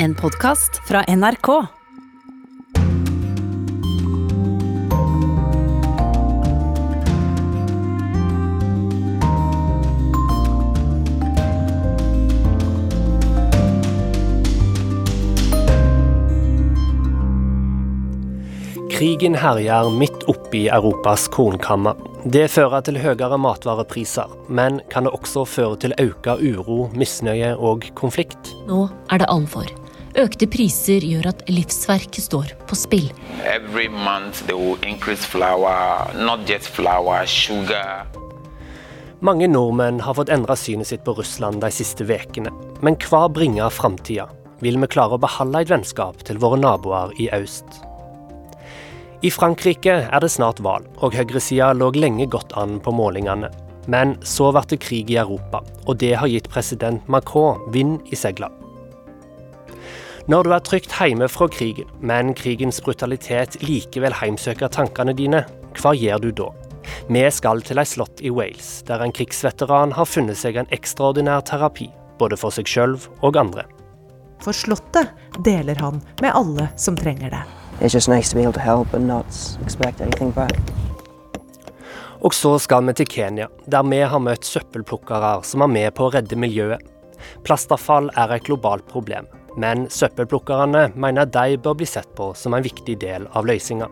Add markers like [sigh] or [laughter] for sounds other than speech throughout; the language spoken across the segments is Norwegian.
En podkast fra NRK. Krigen herjer midt oppi Europas kornkammer. Det fører til høyere matvarepriser, men kan det også føre til økt uro, misnøye og konflikt? Nå er det alvor. Økte priser gjør at livsverk står på spill. Every month they will increase flour, flour, sugar. Mange nordmenn har fått endra synet sitt på Russland de siste ukene. Men hva bringer framtida? Vil vi klare å beholde et vennskap til våre naboer i øst? I Frankrike er det snart valg, og høyresida lå lenge godt an på målingene. Men så ble det krig i Europa, og det har gitt president Macron vind i seilene. Når du er trygt hjemme fra krigen, men krigens brutalitet likevel heimsøker tankene dine, hva gjør du da? Vi skal til ei slott i Wales, der en krigsveteran har funnet seg en ekstraordinær terapi, både for seg sjøl og andre. For slottet deler han med alle som trenger det. It's just nice to be able to help and not expect anything back. Og så skal vi til Kenya, der vi har møtt søppelplukkere som er med på å redde miljøet. Plastavfall er et globalt problem, men søppelplukkerne mener de bør bli sett på som en viktig del av løsninga.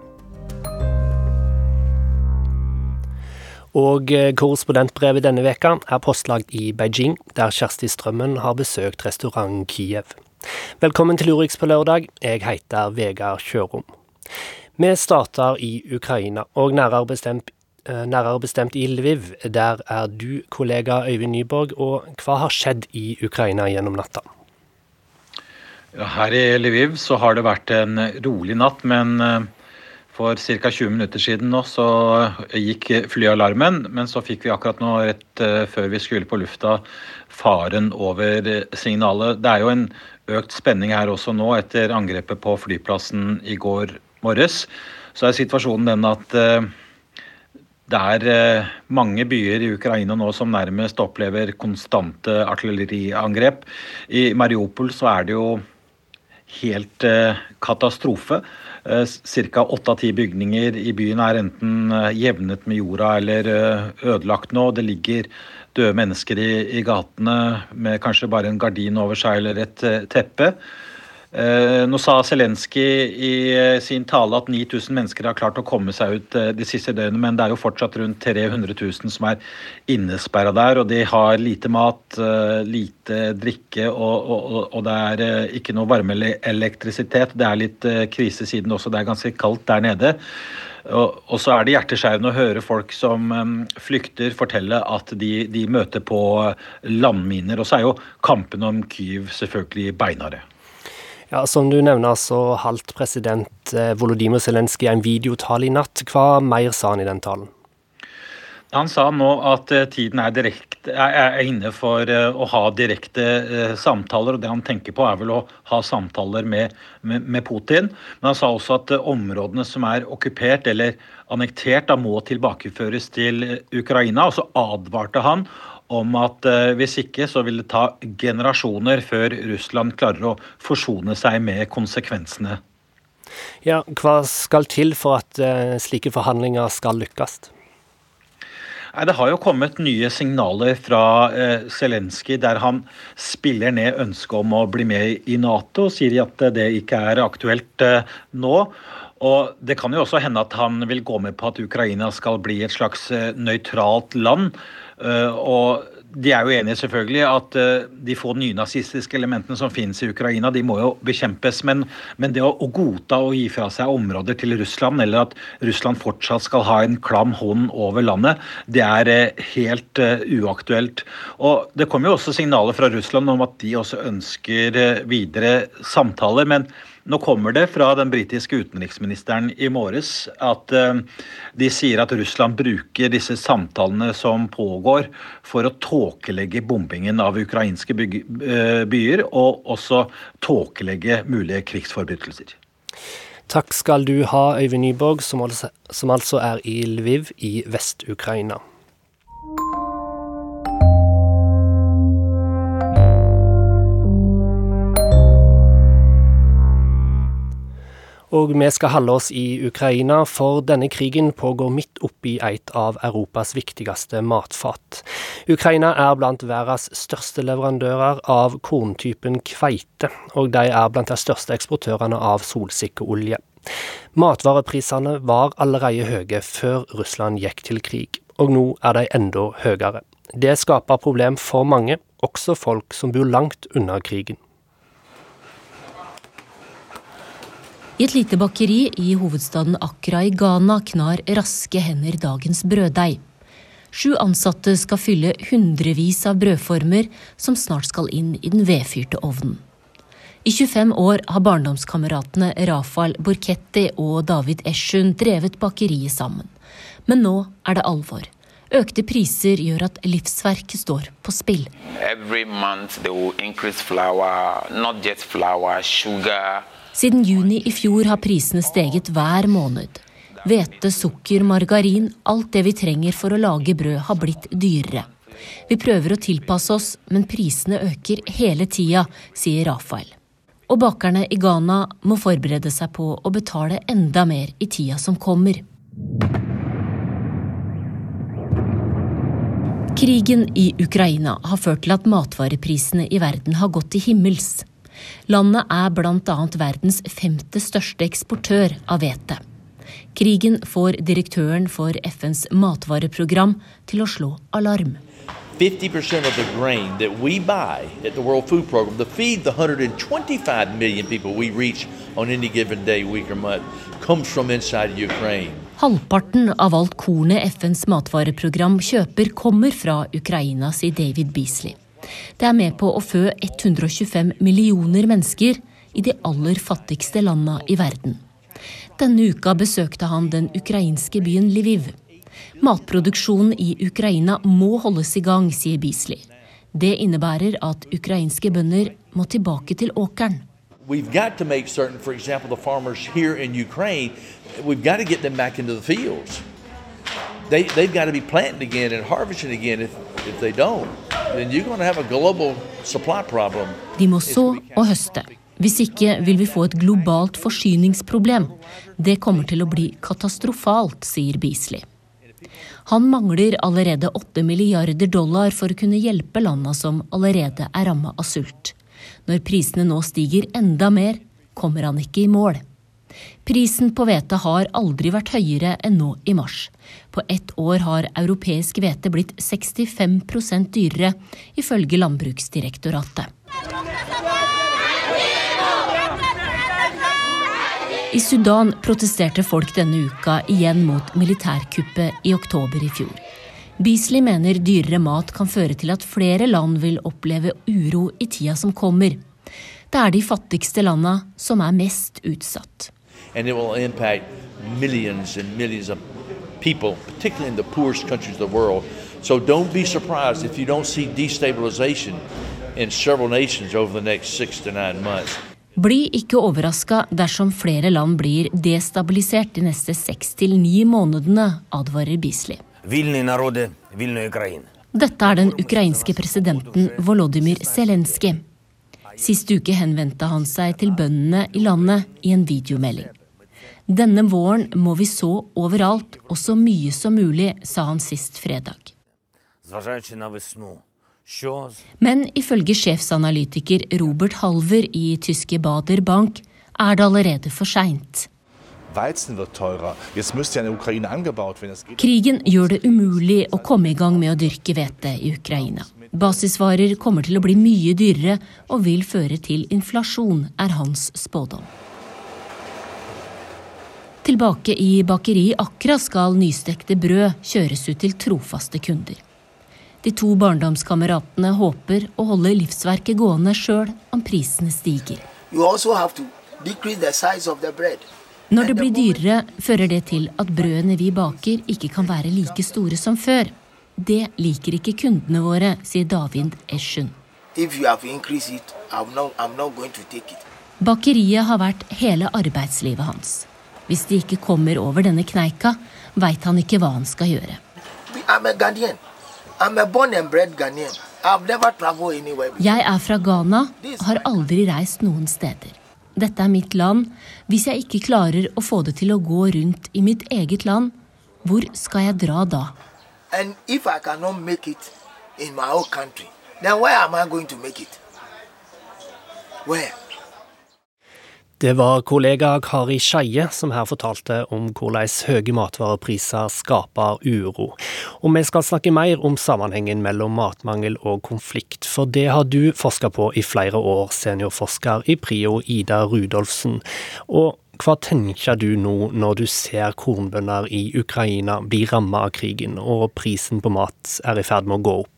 Og eh, korrespondentbrevet denne veka er postlagt i Beijing, der Kjersti Strømmen har besøkt restaurant Kiev. Velkommen til Urix på lørdag. Jeg heter Vegard Kjørom. Vi starter i Ukraina, og nærere bestemt, eh, nærere bestemt i Lviv. Der er du kollega Øyvind Nyborg, og hva har skjedd i Ukraina gjennom natta? Her i Lviv så har det vært en rolig natt, men eh, for ca. 20 minutter siden nå så gikk flyalarmen, men så fikk vi akkurat nå, rett eh, før vi skulle på lufta, faren over signalet. Det er jo en økt spenning her også nå etter angrepet på flyplassen i går morges. Så er situasjonen den at det er mange byer i Ukraina nå som nærmest opplever konstante artilleriangrep. I Mariupol så er det jo helt uh, katastrofe. Ca. åtte av ti bygninger i byen er enten jevnet med jorda eller ødelagt nå. Det ligger døde mennesker i, i, gatene med kanskje bare en gardin over seg eller et teppe. Uh, nå sa Zelenskyj i uh, sin tale at 9000 mennesker har klart å komme seg ut de siste døgnene, men det er jo fortsatt rundt 300 000 som er innesperra der. Og de har lite mat, lite drikke, og, og, og, det er ikke noe varme eller elektrisitet. Det er litt krise siden også, det er ganske kaldt der nede. Og, så er det hjerteskjærende å høre folk som um, flykter, fortelle at de, de, møter på landminer. Og så er jo kampen om Kyiv selvfølgelig beinharde. Ja, Som du nevner, så holdt president eh, Volodymyr Zelenskyj en videotale i natt. Hva mer sa han i den talen? Han sa nå at eh, tiden er, direkt, er inne for eh, å ha direkte samtaler. og Det han tenker på, er vel å ha samtaler med, med, med Putin. Men han sa også at områdene som er okkupert eller annektert, da må tilbakeføres til Ukraina. Og så advarte han om at hvis ikke så vil det ta generasjoner før Russland klarer å forsone seg med konsekvensene. Ja, Hva skal til for at slike forhandlinger skal lykkes? Nei, Det har jo kommet nye signaler fra eh, Zelenskyj der han spiller ned ønsket om å bli med i Nato, sier at det ikke er aktuelt eh, nå. Og Det kan jo også hende at han vil gå med på at Ukraina skal bli et slags eh, nøytralt land. Uh, og de er jo enige selvfølgelig at uh, de få nynazistiske elementene som finnes i Ukraina, de må jo bekjempes. Men, men det å, å, godta å gi fra seg områder til Russland, eller at Russland fortsatt skal ha en klam hånd over landet, det er uh, helt uh, uaktuelt. Og Det kommer jo også signaler fra Russland om at de også ønsker videre samtaler. men nå kommer det fra den britiske utenriksministeren i morges at uh, de sier at Russland bruker disse samtalene som pågår, for å tåkelegge bombingen av ukrainske uh, byer, og også tåkelegge mulige krigsforbrytelser. Takk skal du ha, Øyvind Nyborg, som altså, altså er i Lviv i Vest-Ukraina. Og vi skal holde oss i Ukraina, for denne krigen pågår midt oppi et av Europas viktigste matfat. Ukraina er blant verdens største leverandører av korntypen kveite, og de er blant de største eksportørene av solsikkeolje. Matvareprisene var allerede høye før Russland gikk til krig, og nå er de enda høyere. Det skaper problem for mange, også folk som bor langt unna krigen. I et lite bakeri i hovedstaden Accra i Ghana knar raske hender dagens brøddeig. Sju ansatte skal fylle hundrevis av brødformer som snart skal inn i den vedfyrte ovnen. I 25 år har barndomskameratene Rafael Borchetti og David Eshun drevet bakeriet sammen. Men nå er det alvor. Økte priser gjør at livsverket står på spill. Every month they will increase flour, not just flour, sugar. Siden juni i fjor har prisene steget hver måned. Hvete, sukker, margarin, alt det vi trenger for å lage brød har blitt dyrere. Vi prøver å tilpasse oss, men prisene øker hele tida, sier Rafael. Og bakerne i Ghana må forberede seg på å betale enda mer i tida som kommer. Krigen i Ukraina har ført til at matvareprisene i verden har gått til himmels. Landet er bl.a. verdens femte største eksportør av hvete. Krigen får direktøren for FNs matvareprogram til å slå alarm. 50% of the grain that we buy at the World Food Program to feed the 125 million people we reach on any given day, week, or month comes from inside Ukraine. Halvparten av alt kornet FNs matvareprogram kjøper, kommer fra Ukraina, sier David Beasley. Det er med på å fø 125 millioner mennesker i de aller fattigste landa i verden. Denne uka besøkte han den ukrainske byen Lviv. Matproduksjonen i Ukraina må holdes i gang, sier Beasley. Det innebærer at ukrainske bønder må tilbake til åkeren. We've got to make certain, for example, the farmers here in Ukraine, we've got to get them back into the fields. They, they've got to be planting again and harvesting again. If, if they don't, De må så og høste. Hvis ikke vil vi få et globalt forsyningsproblem. Det kommer til å bli katastrofalt, sier Beasley. Han mangler allerede 8 milliarder dollar for å kunne hjelpe landa som allerede er ramma av sult. Når prisene nå stiger enda mer, kommer han ikke i mål. Prisen på hvete har aldri vært høyere enn nå i mars. På ett år har europeisk hvete blitt 65% dyrere, ifølge Landbruksdirektoratet. I Sudan protesterte folk denne uka igjen mot militærkuppet i oktober i fjor. Beasley mener dyrere mat kan føre til at flere land vil oppleve uro i tida som kommer. Det er de fattigste landa som er mest utsatt. And it will impact millions and millions of people, particularly in the poorest countries of the world. So don't be surprised if you don't see destabilization in several nations over the next six to nine months. Bli ikke overraska dersom flere land blir destabilisert de neste seks til ni månedene, advarer Bisli. Dette er den ukrainske presidenten Volodymyr Zelenskyj. Sist uke henvendte han seg til bøndene i landet i en videomelding. Denne våren må vi så overalt og så mye som mulig, sa han sist fredag. Men ifølge sjefsanalytiker Robert Halver i tyske Bader Bank er det allerede for seint. Krigen gjør det umulig å komme i gang med å dyrke hvete i Ukraina. Basisvarer kommer til å bli mye dyrere og vil føre til inflasjon, er hans spådom. Tilbake i bakeriet Akra skal nystekte brød kjøres ut til trofaste kunder. De to barndomskameratene håper å holde livsverket gående sjøl om prisene stiger. Når det blir dyrere, fører det til at brødene vi baker ikke kan være like store som før. Det liker ikke kundene våre, sier David Eshun. Bakeriet har vært hele arbeidslivet hans. Hvis de ikke kommer over denne kneika, veit han ikke hva han skal gjøre. Jeg er fra Ghana, har aldri reist noen steder. dette er mitt land. Hvis jeg ikke klarer å få det til å gå rundt i mitt eget land, hvor skal jeg dra da? Country, then where am I going to make it? Where? Det var kollega Kari Skeie som her fortalte om hvordan høye matvarepriser skaper uro. Og vi skal snakke mer om sammenhengen mellom matmangel og konflikt, for det har du forska på i flere år, seniorforsker i Prio Ida Rudolfsen. Og hva tenker du nå når du ser kornbønder i Ukraina bli rammet av krigen, og prisen på mat er i ferd med å gå opp?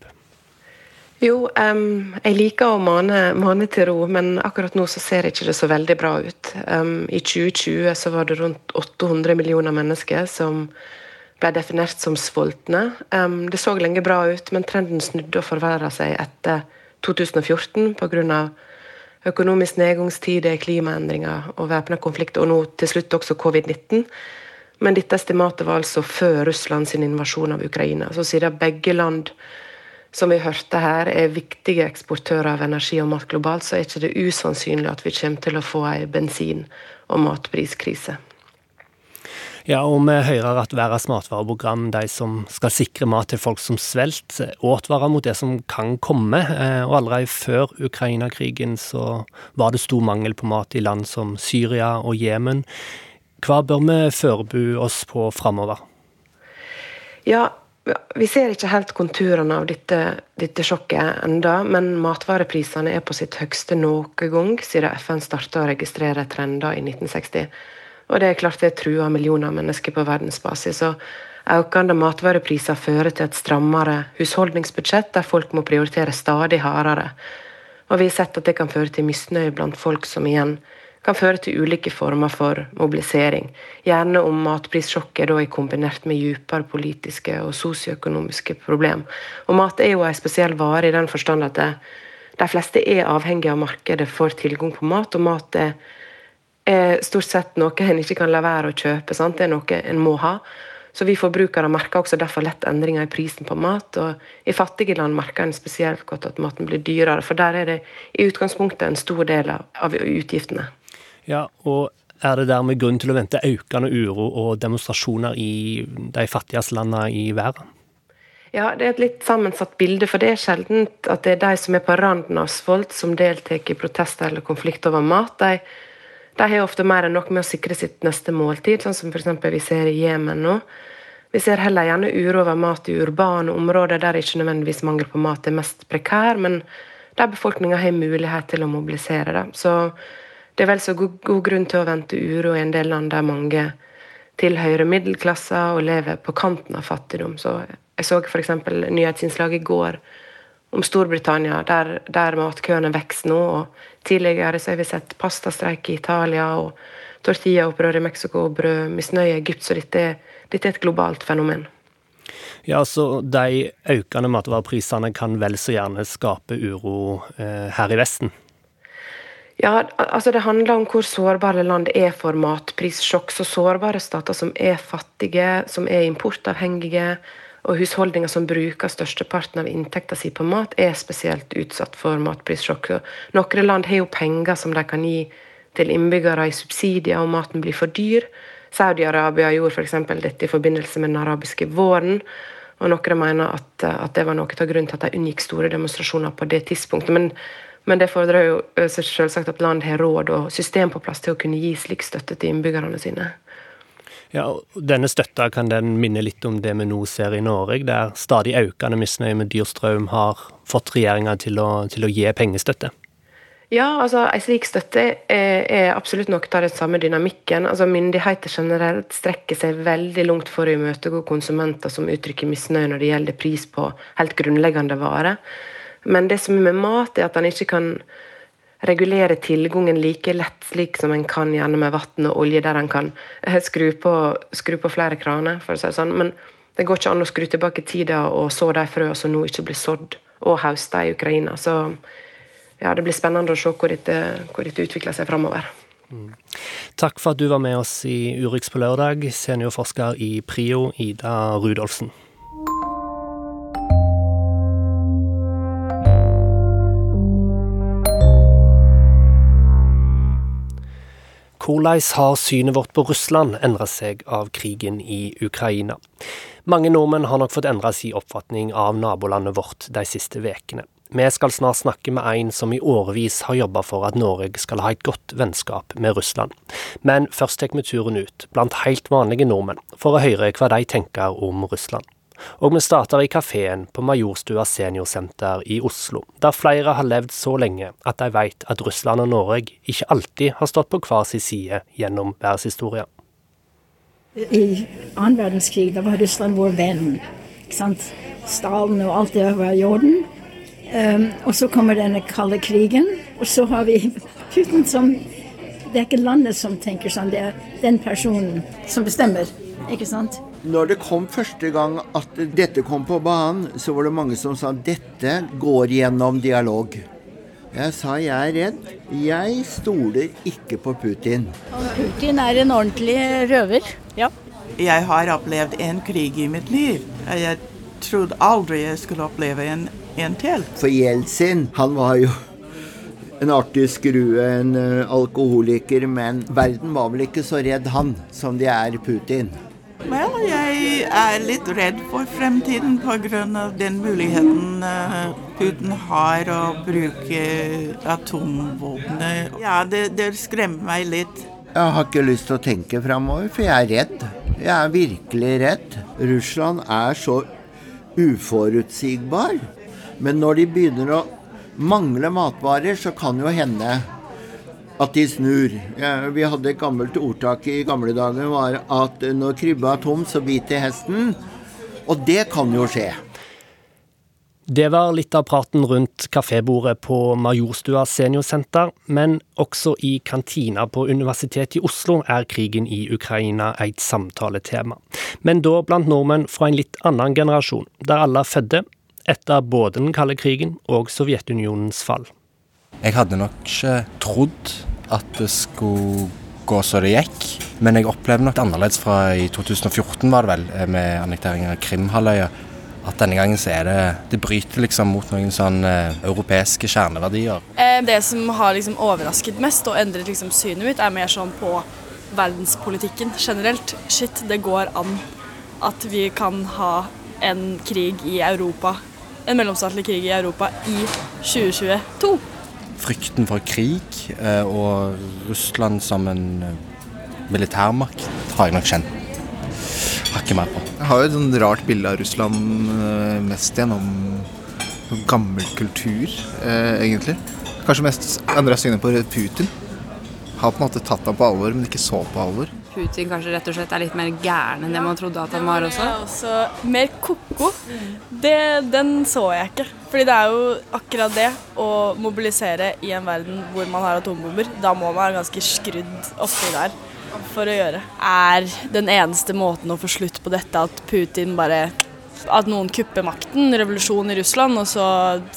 Jo, um, jeg liker å mane, mane, til ro, men akkurat nå så ser ikke det så veldig bra ut. Um, I 2020 så var det rundt 800 millioner mennesker som ble definert som sultne. Um, det så lenge bra ut, men trenden snudde og forverra seg etter 2014 pga. økonomisk nedgangstid, klimaendringer og væpna konflikt, og nå til slutt også covid-19. Men dette estimatet var altså før Russland sin invasjon av Ukraina. Så siden begge land som vi hørte her, er viktige eksportører av energi og mat globalt, så er ikke det usannsynlig at vi kommer til å få ei bensin- og matpriskrise. Ja, og vi hører at Verdens matvareprogram, de som skal sikre mat til folk som svelter, advarer mot det som kan komme. Eh, og allerede før Ukraina-krigen så var det stor mangel på mat i land som Syria og Jemen. Hva bør vi forberede oss på framover? Ja, vi ser ikke helt konturene av dette, dette sjokket enda, men matvareprisene er på sitt høgste noen gang siden FN starta å registrere trender i 1960. Og det er klart det truer millioner av mennesker på verdensbasis. og Økende matvarepriser fører til et strammere husholdningsbudsjett, der folk må prioritere stadig hardere. Og vi har sett at det kan føre til misnøye blant folk som igjen kan føre til ulike former for mobilisering. Gjerne om matprissjokket er kombinert med dypere politiske og sosioøkonomiske problem. Og mat er jo en spesiell vare i den forstand at det, de fleste er avhengige av markedet for tilgang på mat, og mat er, er stort sett noe en ikke kan la være å kjøpe. Sant? Det er noe en må ha. Så vi forbrukere merker også derfor lett endringer i prisen på mat. Og i fattige land merker en spesielt godt at maten blir dyrere, for der er det i utgangspunktet en stor del av utgiftene. Ja, og er det dermed grunn til å vente økende uro og demonstrasjoner i de fattigste landene i verden? Ja, det er et litt sammensatt bilde, for det er sjelden at det er de som er på randen av svolt, som deltar i protester eller konflikt over mat. De, de har ofte mer enn nok med å sikre sitt neste måltid, sånn som f.eks. vi ser i Jemen nå. Vi ser heller gjerne uro over mat i urbane områder der ikke nødvendigvis mangel på mat er mest prekær, men der befolkninga har mulighet til å mobilisere. det. Så det er vel så god, god grunn til å vente uro i en del land der mange tilhører middelklassen og lever på kanten av fattigdom. Så jeg så f.eks. nyhetsinnslag i går om Storbritannia, der, der matkøene vokser nå. og Tidligere så har vi sett pastastreik i Italia og tortillaopprør i Mexico og brødmisnøye i Egypt. Så dette, dette er et globalt fenomen. Ja, så De økende matvareprisene kan vel så gjerne skape uro eh, her i Vesten? Ja, altså Det handler om hvor sårbare land er for matprissjokk. Så sårbare stater som er fattige, som er importavhengige, og husholdninger som bruker størsteparten av inntekta si på mat, er spesielt utsatt for matprissjokk. Noen land har jo penger som de kan gi til innbyggere i subsidier om maten blir for dyr. Saudi-Arabia gjorde f.eks. dette i forbindelse med den arabiske våren. Og noen mener at, at det var noe av grunnen til at de unngikk store demonstrasjoner på det tidspunktet. Men men det fordrer jo selvsagt at land har råd og system på plass til å kunne gi slik støtte til innbyggerne sine. Ja, Denne støtta kan den minne litt om det vi nå ser i Norge, der stadig økende misnøye med dyr strøm har fått regjeringa til, til, å gi pengestøtte? Ja, altså en slik støtte er, er absolutt noe av den samme dynamikken. Altså Myndigheter generelt strekker seg veldig langt for å imøtegå konsumenter som uttrykker misnøye når det gjelder pris på helt grunnleggende varer. Men det som er med mat, er at en ikke kan regulere tilgangen like lett slik som en kan gjennom vann og olje, der en kan eh, skru på, skru på, flere kraner. for å si det sånn. Men det går ikke an å skru tilbake tida og så de frøene som nå ikke blir sådd og høsta i Ukraina. Så ja, det blir spennende å se hvor dette, hvor dette utvikler seg framover. Mm. Takk for at du var med oss i Urix på lørdag, seniorforsker i PRIO, Ida Rudolfsen. Hvordan har synet vårt på Russland endret seg av krigen i Ukraina? Mange nordmenn har nok fått endra sin oppfatning av nabolandet vårt de siste ukene. Vi skal snart snakke med en som i årevis har jobba for at Norge skal ha et godt vennskap med Russland. Men først tar vi turen ut blant helt vanlige nordmenn, for å høre hva de tenker om Russland. Og vi starter i kafeen på Majorstua seniorsenter i Oslo, der flere har levd så lenge at de vet at Russland og Norge ikke alltid har stått på hver sin side gjennom verdenshistorien. I annen verdenskrig da var Russland vår venn. ikke sant? Stalin og alt det var i orden. Um, og så kommer denne kalde krigen, og så har vi [laughs] Putin som Det er ikke landet som tenker sånn, det er den personen som bestemmer. Ikke sant? Når det kom første gang at dette kom på banen, så var det mange som sa dette går gjennom dialog. Jeg sa jeg er redd. Jeg stoler ikke på Putin. Putin er en ordentlig røver. Ja. Jeg har opplevd en krig i mitt liv. Jeg trodde aldri jeg skulle oppleve en, en til. For Jeltsin, han var jo en artig skrue, en alkoholiker, men verden var vel ikke så redd han som de er Putin. Vel, jeg er litt redd for fremtiden pga. den muligheten Putin har å bruke atomvåpenet. Ja, det, det, skremmer meg litt. Jeg har ikke lyst til å tenke framover, for jeg er redd. Jeg er virkelig redd. Russland er så uforutsigbar. Men når de begynner å mangle matvarer, så kan jo hende at de snur. Ja, vi hadde et gammelt ordtak i gamle dager var at når krybba er tom, så biter hesten. Og det kan jo skje. Det var litt av praten rundt kafébordet på Majorstua seniorsenter, men også i kantina på Universitetet i Oslo er krigen i Ukraina et samtaletema. Men da blant nordmenn fra en litt annen generasjon, der alle er fødte etter både den kalde krigen og Sovjetunionens fall. Jeg hadde nok ikke trodd at det skulle gå så det gikk, men jeg opplevde nok det annerledes fra i 2014, var det vel, med annekteringen av Krimhalvøya at denne gangen så er det Det bryter liksom mot noen sånn eh, europeiske kjerneverdier. Eh, det som har liksom overrasket mest og endret liksom synet mitt, er mer sånn på verdenspolitikken generelt. Shit, det går an at vi kan ha en krig i Europa, en mellomstatlig krig i Europa i 2022. Frykten for krig eh, og Russland som en militærmakt har jeg nok kjent hakket mer på. Jeg har jo et sånn rart bilde av Russland mest gjennom gammel kultur, eh, egentlig. Kanskje mest endra synet på Putin. Har på en måte tatt ham på alvor, men ikke så på alvor. Putin kanskje rett og slett er litt mer gæren enn det man trodde at han var også? Ja, også mer ko-ko. Den så jeg ikke. Fordi det er jo akkurat det å mobilisere i en verden hvor man har atombomber. Da må man være ganske skrudd oppi der for å gjøre. Er den eneste måten å få slutt på dette at Putin bare At noen kupper makten, revolusjon i Russland, og så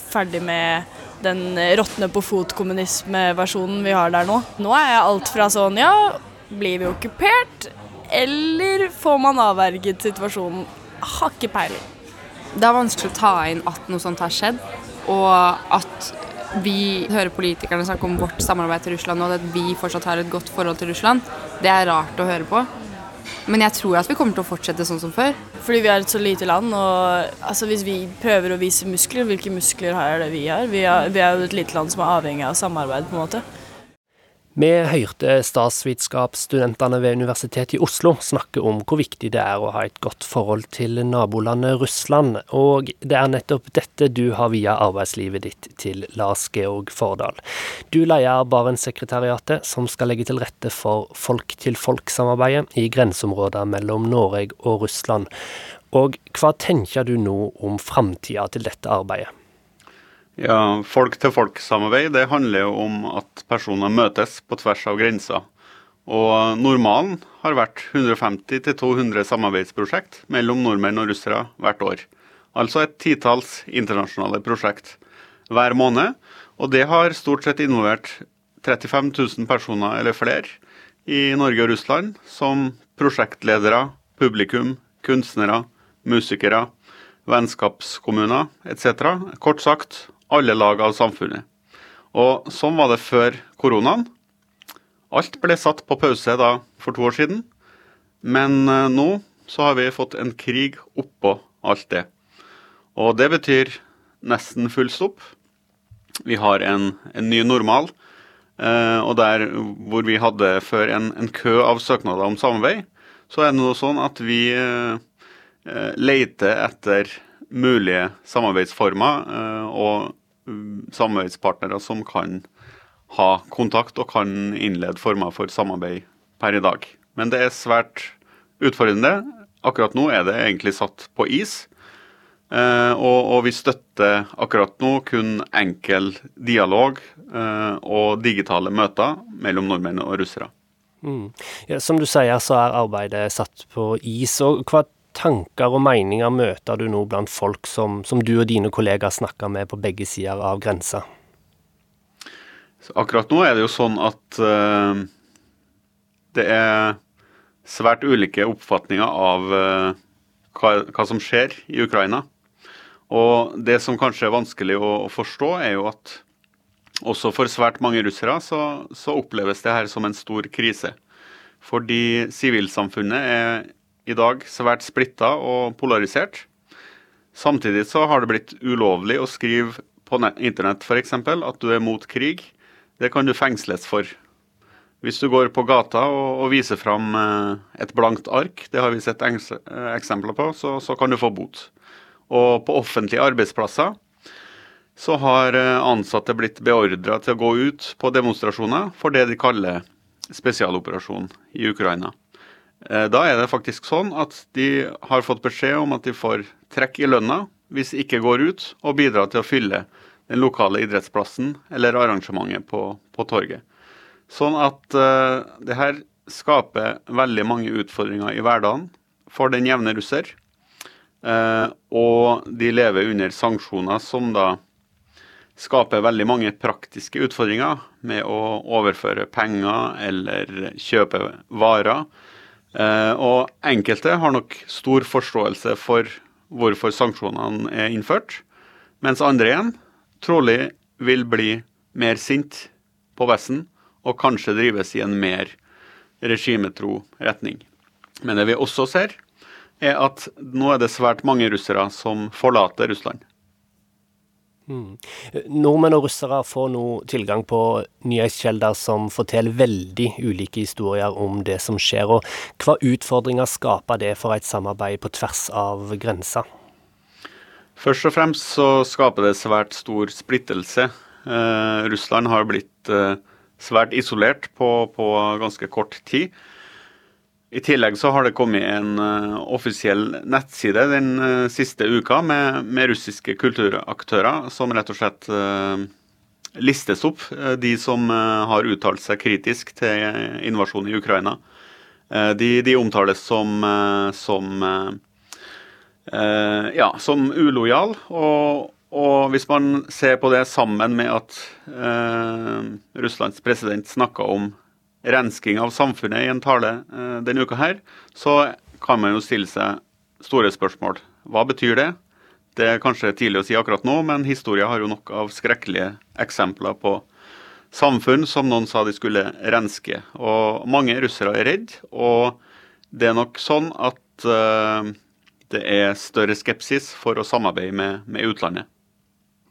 ferdig med den råtne på fot-kommunisme-versjonen vi har der nå. Nå er jeg alt fra sånn ja, blir vi okkupert, eller får man avverget situasjonen? Har ikke peiling. Det er vanskelig å ta inn at noe sånt har skjedd, og at vi hører politikerne snakke om vårt samarbeid til Russland og at vi fortsatt har et godt forhold til Russland, det er rart å høre på. Men jeg tror at vi kommer til å fortsette sånn som før. Fordi vi er et så lite land, og altså, hvis vi prøver å vise muskler, hvilke muskler er det vi har? Vi er, vi er jo et lite land som er avhengig av samarbeid, på en måte. Vi hørte statsvitenskapsstudentene ved Universitetet i Oslo snakke om hvor viktig det er å ha et godt forhold til nabolandet Russland, og det er nettopp dette du har via arbeidslivet ditt til Lars Georg Fordal. Du leder Barentssekretariatet, som skal legge til rette for folk-til-folk-samarbeidet i grenseområder mellom Norge og Russland. Og hva tenker du nå om framtida til dette arbeidet? Ja, Folk-til-folk-samarbeid det handler jo om at personer møtes på tvers av grenser. Og normalen har vært 150-200 samarbeidsprosjekt mellom nordmenn og russere hvert år. Altså et titalls internasjonale prosjekt hver måned. Og det har stort sett involvert 35 000 personer eller flere i Norge og Russland som prosjektledere, publikum, kunstnere, musikere, vennskapskommuner etc. Kort sagt alle lag av samfunnet. Og sånn var det før koronaen. Alt ble satt på pause da for to år siden, men eh, nå så har vi fått en krig oppå alt det. Og det betyr nesten full stopp. Vi har en, en ny normal. Eh, og der hvor vi hadde før en, en, kø av søknader om samarbeid, så er det nå sånn at vi eh, eh leter etter mulige samarbeidsformer eh, og samarbeidspartnere som kan ha kontakt og kan innlede former for samarbeid per i dag. Men det er svært utfordrende. Akkurat nå er det egentlig satt på is. Eh, og, og, vi støtter akkurat nå kun enkel dialog eh, og digitale møter mellom nordmenn og russere. Mm. Ja, som du sier, så er arbeidet satt på is. og Hva tanker og meninger møter du nå blant folk som, som du og dine kollegaer snakker med på begge sider av grensa? akkurat nå er det jo sånn at uh, det er svært ulike oppfatninger av hva, hva som skjer i Ukraina. Og det som kanskje er vanskelig å, forstå, er jo at også for svært mange russere så, så oppleves det her som en stor krise. Fordi sivilsamfunnet er i dag svært splitta og polarisert. Samtidig så har det blitt ulovlig å skrive på internett f.eks. at du er mot krig. Det kan du fengsles for. Hvis du går på gata og, og viser fram eh, et blankt ark, det har vi sett eksempler på, så, så kan du få bot. Og på offentlige arbeidsplasser så har eh, ansatte blitt beordra til å gå ut på demonstrasjoner for det de kaller spesialoperasjon i Ukraina. Eh, da er det faktisk sånn at de har fått beskjed om at de får trekk i lønna hvis de ikke går ut og bidrar til å fylle den lokale idrettsplassen eller arrangementet på, på torget. Sånn at uh, det her skaper veldig mange utfordringer i hverdagen for den jevne russer. Uh, og de lever under sanksjoner som da skaper veldig mange praktiske utfordringer med å overføre penger eller kjøpe varer. Eh, og enkelte har nok stor forståelse for hvorfor sanksjonene er innført, mens andre igjen trolig vil bli mer sint på Vesten og kanskje drives i en mer regimetro retning. Men det vi også ser, er at nå er det svært mange russere som forlater Russland. Mm. Nordmenn og russere får nå tilgang på nyhetskjelder som forteller veldig ulike historier om det som skjer. og Hva utfordringer skaper det for et samarbeid på tvers av grensa? Først og fremst så skaper det svært stor splittelse. Eh, Russland har blitt eh, svært isolert på, på ganske kort tid. I tillegg så har det kommet en uh, offisiell nettside den uh, siste uka med, med, russiske kulturaktører som rett og slett uh, listes opp, de som har uttalt seg kritisk til invasjonen i Ukraina. De, de, omtales som, som ja, som ulojal. Og, og, hvis man ser på det sammen med at Russlands president snakka om rensking av samfunnet i en tale uh, denne uka her, så kan man jo stille seg store spørsmål. Hva betyr det? Det er kanskje tidlig å si akkurat nå, men historien har jo nok av skrekkelige eksempler på samfunn som noen sa de skulle renske. Og mange russere er redd, og det er nok sånn at uh, det er større skepsis for å samarbeide med, med utlandet.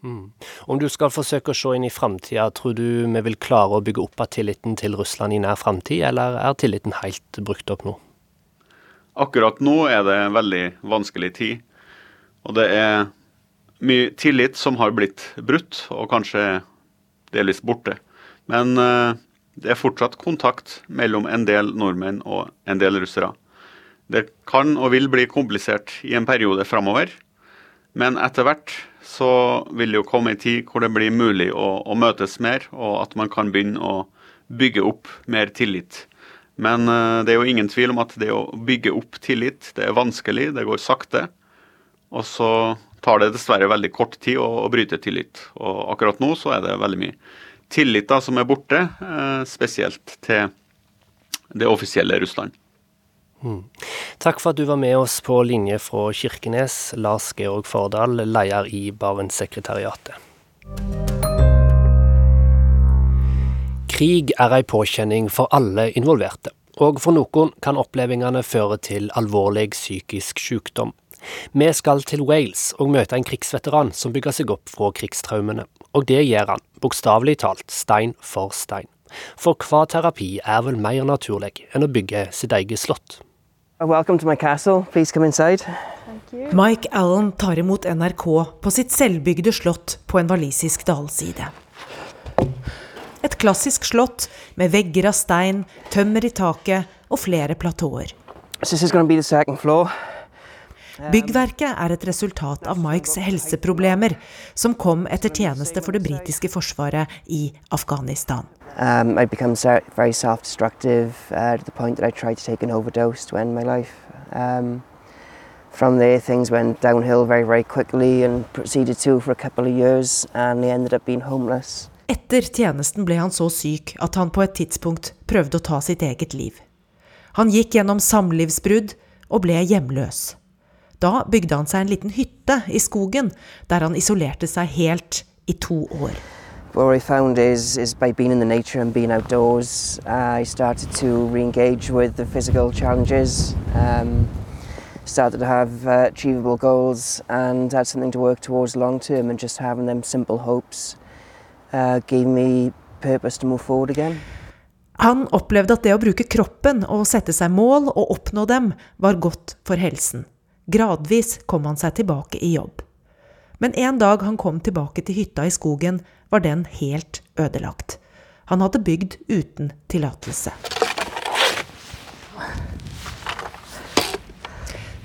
Mm. Om du skal forsøke å se inn i framtida, tror du vi vil klare å bygge opp av tilliten til Russland i nær framtid, eller er tilliten helt brukt opp nå? Akkurat nå er det en veldig vanskelig tid. Og det er mye tillit som har blitt brutt, og kanskje delvis borte. Men uh, det er fortsatt kontakt mellom en del nordmenn og en del russere. Det kan og vil bli komplisert i en periode framover, men etter hvert så vil det jo komme en tid hvor det blir mulig å, å, møtes mer, og at man kan begynne å bygge opp mer tillit. Men uh, det er jo ingen tvil om at det å bygge opp tillit, det er vanskelig, det går sakte. Og så tar det dessverre veldig kort tid å, å bryte tillit. Og akkurat nå så er det veldig mye tillit da som er borte, uh, spesielt til det offisielle Russland. Takk for at du var med oss på linje fra Kirkenes, Lars Georg Fordal, leder i Barentssekretariatet. Krig er ei påkjenning for alle involverte, og for noen kan opplevelsene føre til alvorlig psykisk sykdom. Vi skal til Wales og møte en krigsveteran som bygger seg opp fra krigstraumene, og det gjør han, bokstavelig talt, stein for stein. For hva terapi er vel mer naturlig enn å bygge sitt eget slott? Mike Allen tar imot NRK på sitt selvbygde slott på en walisisk dalside. Et klassisk slott med vegger av stein, tømmer i taket og flere platåer. So Byggverket er et resultat av Mikes helseproblemer, som kom etter tjeneste for det britiske forsvaret i Afghanistan. Um, very self-destructive uh, to the point that I tried to take an overdose to end my life. Um, from there, things went downhill very, very quickly and proceeded to for a couple of years, and I ended up being homeless. Etter tjenesten ble han så syk at han på et tidspunkt prøvde å ta sitt eget liv. Han gikk gjennom samlivsbrudd og ble hjemløs. Da bygde han seg en liten hytte i skogen, der han isolerte seg helt i to år. What I found is, is by being in the nature and being outdoors, uh, I started to re-engage with the physical challenges. Um, started to have uh, achievable goals and had something to work towards long term, and just having them simple hopes uh, gave me purpose to move forward again. Han opplevde at det å bruke kroppen og sette seg mål og oppnå dem, var godt for helsen. Gradvis kom han seg tilbake i jobb. Men en dag han kom tilbake til hytta i skogen, var den helt ødelagt. Han hadde bygd uten tillatelse.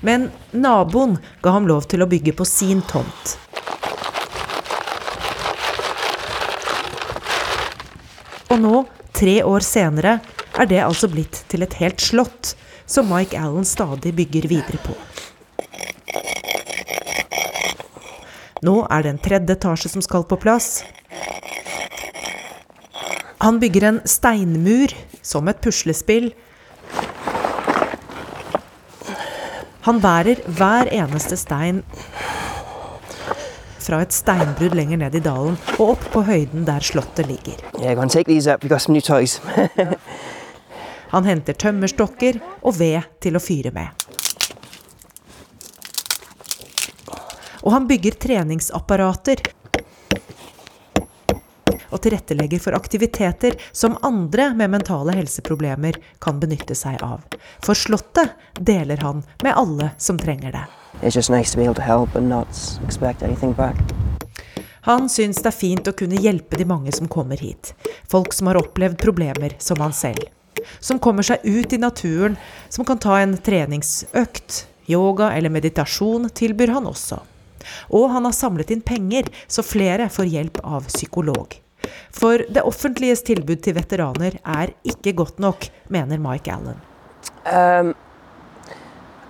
Men naboen ga ham lov til å bygge på sin tomt. Og nå, tre år senere, er det altså blitt til et helt slott, som Mike Allen stadig bygger videre på. Nå er det en tredje etasje som skal på plass. Han bygger en steinmur, som et puslespill. Han bærer hver eneste stein fra et steinbrudd lenger ned i dalen og opp på høyden der slottet ligger. [laughs] Han henter tømmerstokker og ved til å fyre med. Og han bygger treningsapparater. Og tilrettelegger for aktiviteter som andre med mentale helseproblemer kan benytte seg av. For Slottet deler han med alle som trenger det. it's just nice to be able to help and not expect anything back. Han syns det er fint å kunne hjelpe de mange som kommer hit. Folk som har opplevd problemer som han selv. Som kommer seg ut i naturen, som kan ta en treningsøkt. Yoga eller meditasjon tilbyr han også. Og han har samlet inn penger, så flere får hjelp av psykolog. For det offentliges tilbud til veteraner er ikke godt nok, mener Mike Allen. Um,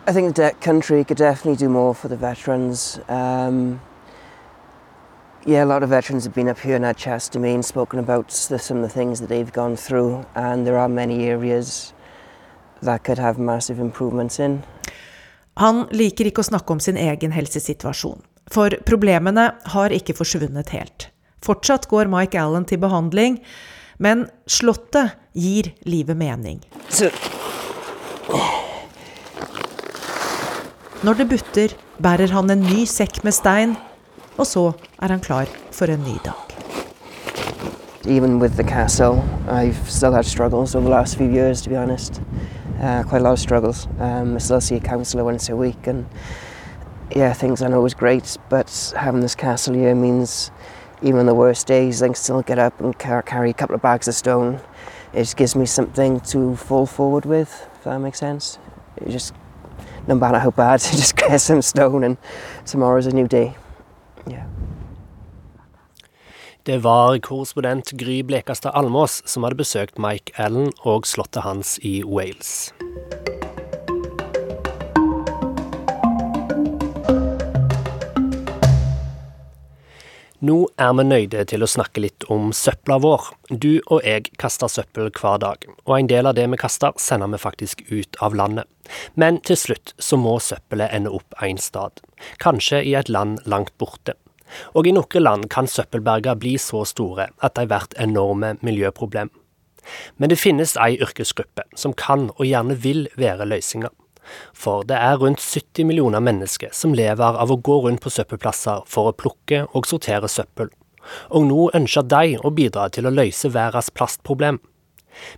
I think the country could definitely do more for the veterans. Um, yeah, a lot of veterans have been up here and had chats to me and spoken about the, some of the things that they've gone through, and there are many areas that could have massive improvements in. Han liker ikke å snakke om sin egen helsesituasjon, for problemene har ikke forsvunnet helt. Fortsatt går Mike Allen til behandling, men Slottet gir livet mening. Når det butter, bærer han en ny sekk med stein, og så er han klar for en ny dag. Even with the castle, I've still had struggles over the last few years, to be honest. Uh, quite a lot of struggles. Um, I still see a counsellor once a week, and yeah, things aren't always great, but having this castle here means even on the worst days, I can still get up and car- carry a couple of bags of stone. It just gives me something to fall forward with, if that makes sense. It just, no matter how bad, [laughs] just get some stone, and tomorrow's a new day. Det var korrespondent Gry Blekastad Almås som hadde besøkt Mike Allen og slottet hans i Wales. Nå er vi nøyde til å snakke litt om søpla vår. Du og jeg kaster søppel hver dag, og en del av det vi kaster, sender vi faktisk ut av landet. Men til slutt så må søppelet ende opp en stad, kanskje i et land langt borte. Og i noen land kan søppelberger bli så store at de blir enorme miljøproblem. Men det finnes ei yrkesgruppe som kan og gjerne vil være løsninga. For det er rundt 70 millioner mennesker som lever av å gå rundt på søppelplasser for å plukke og sortere søppel. Og nå ønsker de å bidra til å løse verdens plastproblem.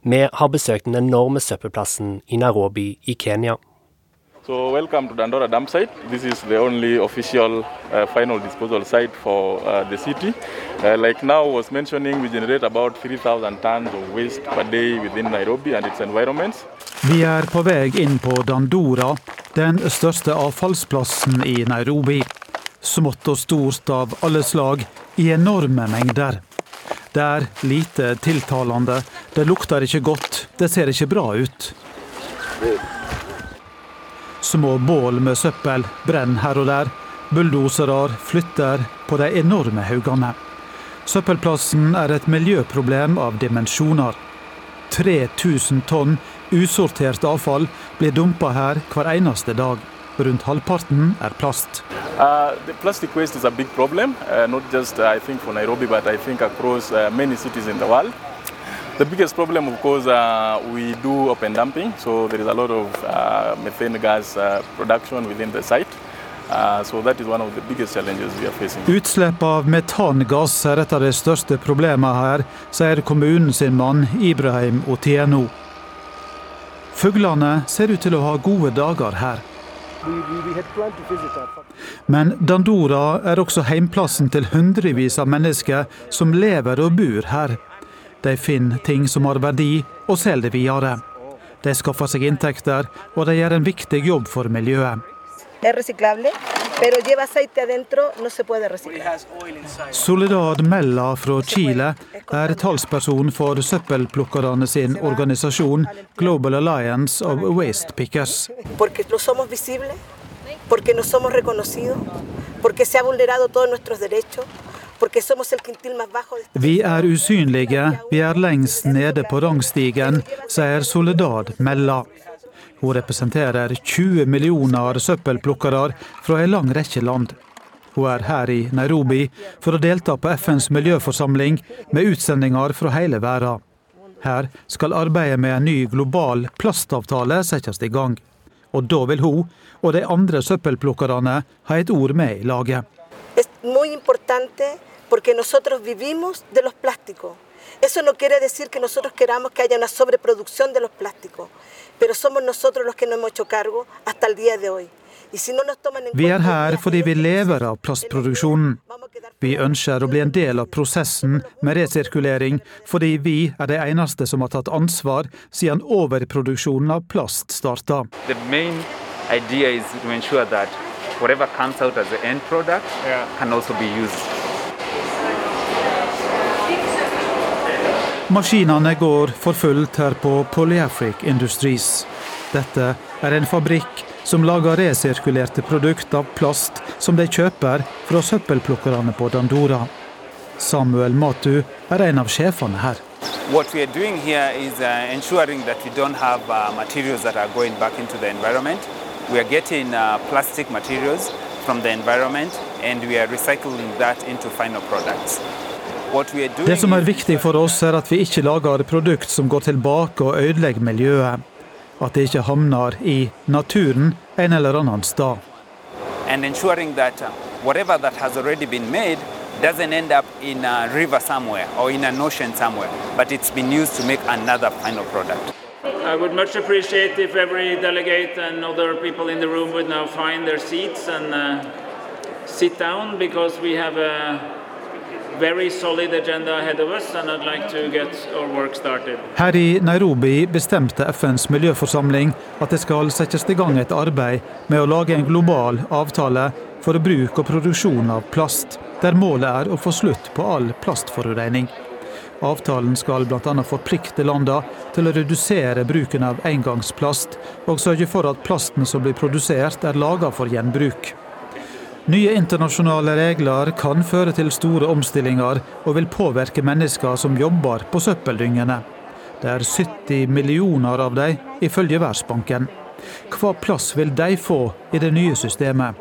Vi har besøkt den enorme søppelplassen i Nairobi i Kenya. So welcome to Dandora Dam site. This is the only official uh, final disposal site for uh, the city. Uh, like now was mentioning, we generate about 3,000 tons of waste per day within Nairobi and its environments. Vi er på vei inn på Dandora, den største avfallsplassen i Nairobi. Smått og stort av alle slag, i enorme mengder. Det er lite tiltalende, det lukter ikke godt, det ser ikke bra ut. Små bål med søppel brenner her og der. Bulldosere flytter på de enorme haugene. Søppelplassen er et miljøproblem av dimensjoner. 3000 tonn usortert avfall blir dumpa her hver eneste dag. Rundt halvparten er plast. Uh, plastic waste is a big problem, uh, not just uh, I think for Nairobi, but I think across uh, many cities in the world. The biggest problem, of course, uh, we do open dumping, so there is a lot of uh, methane gas uh, production within the site. Uh, so that is one of the biggest challenges we are facing. Utslipp av metangass er et av de største problemene her, sier kommunen sin mann Ibrahim Otieno. Fuglene ser ut til å ha gode dager her. Men Dandora er også heimplassen til hundrevis av mennesker som lever og bor her. De finner ting som har verdi, og selger det videre. De skaffer seg inntekter, og de gjør en viktig jobb for miljøet. Soledad Mella fra Chile er talsperson for søppelplukkerne sin organisasjon Global Alliance of Waste Pickers. porque no somos reconocidos, porque se ha vulnerado todos nuestros derechos, vi er usynlige, vi er lengst nede på rangstigen, sier Soledad Mella. Hun representerer 20 millioner søppelplukkere fra en lang rekke land. Hun er her i Nairobi for å delta på FNs miljøforsamling med utsendinger fra hele verden. Her skal arbeidet med en ny global plastavtale settes i gang. Og da vil hun og de andre søppelplukkerne ha et ord med i laget. Muy importante porque nosotros vivimos de los plásticos. Eso no quiere decir que nosotros queramos que haya una sobreproducción de los plásticos, pero somos nosotros los que nos hemos hecho cargo hasta el día de hoy. Vi er her fordi vi lever av plastproduksjonen. Vi ønsker å bli en del av prosessen med resirkulering, fordi vi er de eneste som har tatt ansvar siden overproduksjonen av plast starta. Whatever comes out as the end product yeah. can also be used. Maskinene går for fullt her på Polyafric Industries. Dette er en fabrikk som lager resirkulerte produkter av plast som de kjøper fra søppelplukkerne på Dandora. Samuel Matu er en av sjefene her. What we are doing here is uh, ensuring that we don't have uh, materials that are going back into the environment. We are getting uh, plastic materials from the environment and we are recycling that into final products. Det som er viktig for oss, er at vi ikke lager produkt som går tilbake og ødelegger miljøet. At det ikke havner i naturen en eller annen sted. And ensuring that uh, whatever that has already been made doesn't end up in a river somewhere or in an ocean somewhere, but it's been used to make another final product. I would much appreciate if every delegate and other people in the room would now find their seats and uh, sit down because we have a her i Nairobi bestemte FNs miljøforsamling at det skal settes i gang et arbeid med å lage en global avtale for bruk og produksjon av plast, der målet er å få slutt på all plastforurensning. Avtalen skal bl.a. forplikte landene til å redusere bruken av engangsplast, og sørge for at plasten som blir produsert er laga for gjenbruk. Nye internasjonale regler kan føre til store omstillinger og vil påvirke mennesker som jobber på søppeldyngene. Det er 70 millioner av dem, ifølge Verdensbanken. Hva plass vil de få i det nye systemet?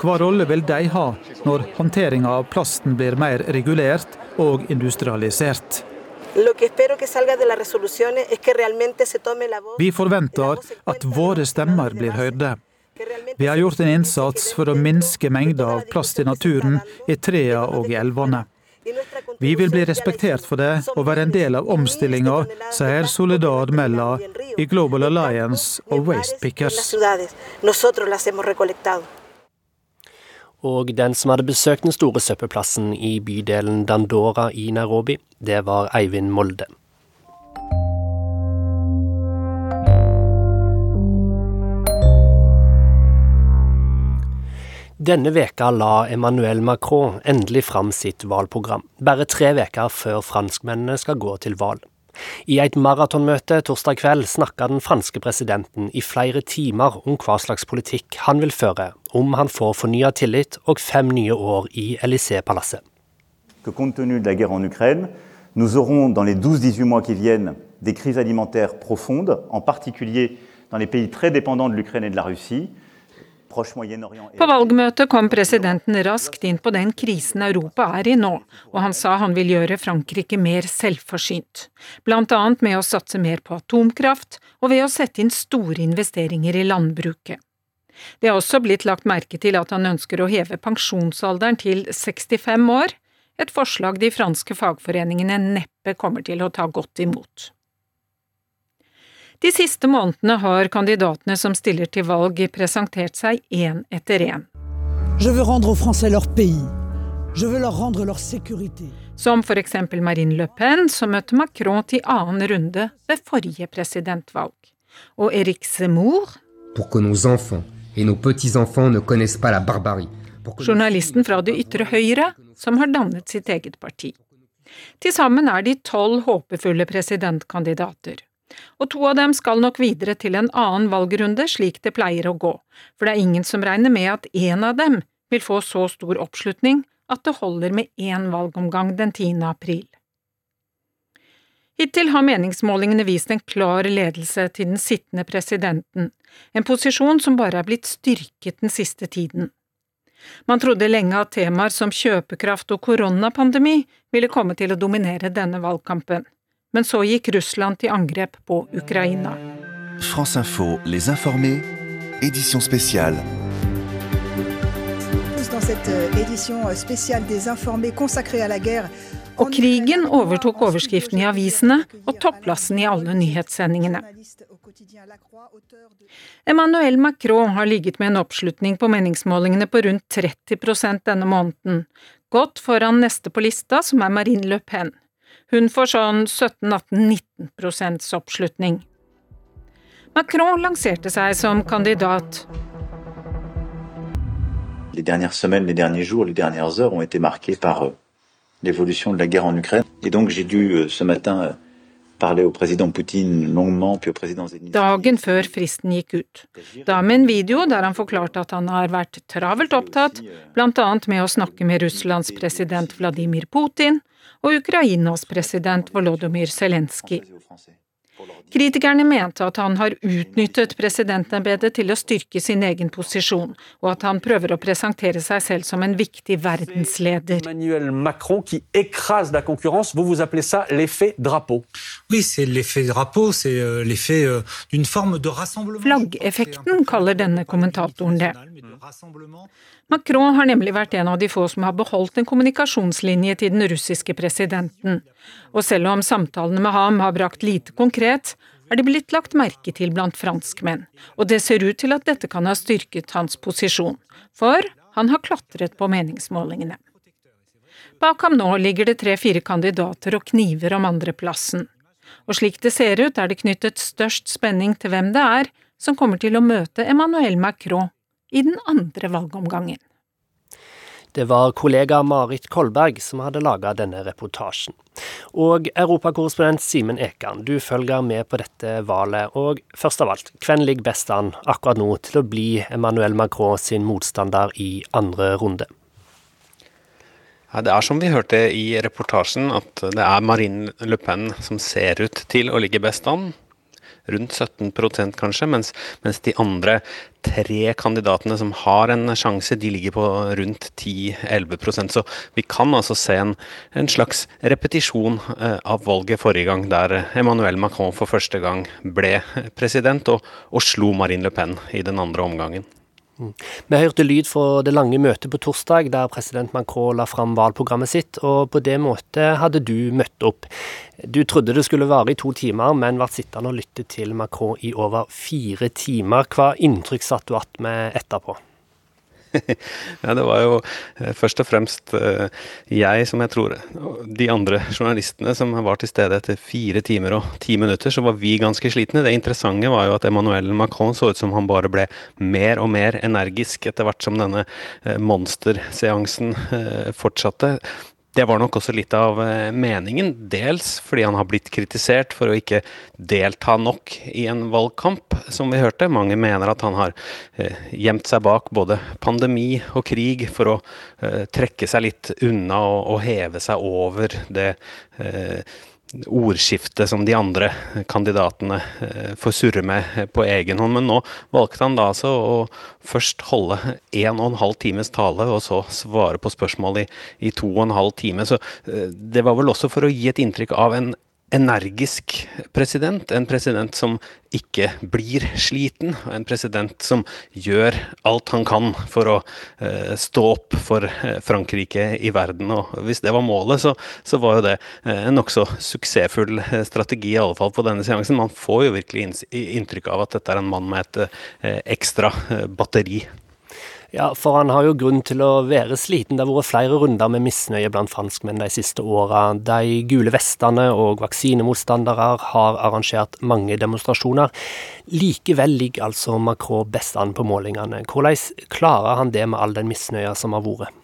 Hva rolle vil de ha når håndteringa av plasten blir mer regulert og industrialisert? Vi forventer at våre stemmer blir hørte. Vi har gjort en innsats for å minske mengda av plast i naturen, i trea og i elvene. Vi vil bli respektert for det og være en del av omstillinga, sier Soledad Mella i Global Alliance og Waste Pickers. Og den som hadde besøkt den store søppelplassen i bydelen Dandora i Nairobi, det var Eivind Molde. Denne veka la Emmanuel Macron endelig fram sitt valgprogram, bare tre veker før franskmennene skal gå til valg. I et maratonmøte torsdag kveld snakka den franske presidenten i flere timer om hva slags politikk han vil føre, om han får fornya tillit og fem nye år i Élysée-palasset. Compte de nous aurons dans les 12-18 mois qui viennent des crises alimentaires profondes, en particulier dans les pays très dépendants de l'Ukraine et de la Russie. På valgmøtet kom presidenten raskt inn på den krisen Europa er i nå, og han sa han vil gjøre Frankrike mer selvforsynt, blant annet med å satse mer på atomkraft og ved å sette inn store investeringer i landbruket. Det er også blitt lagt merke til at han ønsker å heve pensjonsalderen til 65 år, et forslag de franske fagforeningene neppe kommer til å ta godt imot. De siste månedene har kandidatene som stiller til valg, presentert seg én etter én. Som for eksempel Marine Le Pen, som møtte Macron til annen runde ved forrige presidentvalg. Og Eric Zemmour Journalisten fra det ytre høyre, som har dannet sitt eget parti. Til sammen er de tolv håpefulle presidentkandidater. Og to av dem skal nok videre til en annen valgrunde, slik det pleier å gå, for det er ingen som regner med at én av dem vil få så stor oppslutning at det holder med én valgomgang den 10. april. Hittil har meningsmålingene vist en klar ledelse til den sittende presidenten, en posisjon som bare er blitt styrket den siste tiden. Man trodde lenge at temaer som kjøpekraft og koronapandemi ville komme til å dominere denne valgkampen. Men så gikk Russland til angrep på Ukraina. France Info, les informés, édition spéciale. Dans cette euh, édition euh, spéciale des informés consacrée à la guerre og krigen overtok overskriften i avisene og topplassen i alle nyhetssendingene. Emmanuel Macron har ligget med en oppslutning på meningsmålingene på rundt 30% denne måneden, godt foran neste på lista, som er Marine Le Pen. Hun får sånn 17-18-19 oppslutning. Macron lanserte seg som kandidat. Les dernières semaines, les derniers jours, les dernières heures ont été marquées par euh, l'évolution de la guerre en Ukraine. Et donc j'ai dû euh, ce matin euh, parler au président Poutine longuement, puis au président Zelenskyj. Dagen før fristen gikk ut. Da med en video der han forklarte at han har vært travelt opptatt, bl.a. med å snakke med Russlands president Vladimir Putin og Ukrainas president Volodymyr Zelenskyj. Kritikerne mente at han har utnyttet presidentembetet til å styrke sin egen posisjon, og at han prøver å presentere seg selv som en viktig verdensleder. Emmanuel Macron qui écrase la concurrence, vous vous appelez ça l'effet drapeau. Oui, c'est l'effet drapeau, c'est euh, l'effet euh, d'une forme de rassemblement. Flaggeffekten kaller denne kommentatoren det. Macron har nemlig vært en av de få som har beholdt en kommunikasjonslinje til den russiske presidenten. Og selv om samtalene med ham har brakt lite konkret, er de blitt lagt merke til blant franskmenn, og det ser ut til at dette kan ha styrket hans posisjon, for han har klatret på meningsmålingene. Bak ham nå ligger det tre-fire kandidater og kniver om andreplassen. Og slik det ser ut, er det knyttet størst spenning til hvem det er som kommer til å møte Emmanuel Macron i den andre valgomgangen. Det var kollega Marit Kolberg som hadde laga denne reportasjen. Og europakorrespondent Simen Ekan, du følger med på dette valget. Og først av alt, hvem ligger best an akkurat nå til å bli Emmanuel Macron sin motstander i andre runde? Ja, det er som vi hørte i reportasjen, at det er Marine Le Pen som ser ut til å ligge best an. Rundt 17% kanskje, mens, mens de andre tre kandidatene som har en sjanse, de ligger på rundt 10-11% Så vi kan altså se en, en slags repetisjon eh, av valget forrige gang, der Emmanuel Macron for første gang ble president og, og slo Marine Le Pen i den andre omgangen. Mm. Vi hørte lyd fra det lange møtet på torsdag, der president Macron la fram valgprogrammet sitt, og på det måtet hadde du møtt opp. Du trodde det skulle vare i to timer, men ble sittende og lytte til Macron i over fire timer. Hva inntrykk satt du igjen med etterpå? [laughs] ja, det var jo eh, først og fremst eh, jeg, som jeg tror de andre journalistene som var til stede etter fire timer og ti minutter, så var vi ganske slitne. Det interessante var jo at Emmanuel Macron så ut som han bare ble mer og mer energisk etter hvert som denne eh, monsterseansen fortsatte. Det var nok også litt av eh, meningen, dels fordi han har blitt kritisert for å ikke delta nok i en valgkamp, som vi hørte. Mange mener at han har eh, gjemt seg bak både pandemi og krig for å eh, trekke seg litt unna og, heve seg over det ordskiftet som de andre kandidatene eh, får surre med på egen hånd. Men nå valgte han da altså å først holde en og en halv times tale, og så svare på spørsmål i, i to og en halv time. Så eh, det var vel også for å gi et inntrykk av en energisk president. En president som ikke blir sliten. En president som gjør alt han kan for å eh, stå opp for uh, Frankrike i verden. Og hvis det var målet, så, så var jo det uh, en nokså suksessfull strategi, i alle fall på denne seansen. Man får jo virkelig inntrykk av at dette er en mann med et ekstra batteri. Ja, for han har jo grunn til å være sliten. Det har vært flere runder med misnøye blant franskmenn de siste åra. De gule vestene og vaksinemotstandere har arrangert mange demonstrasjoner. Likevel ligger altså Macron best an på målingene. Hvordan klarer han det med all den misnøya som har vært?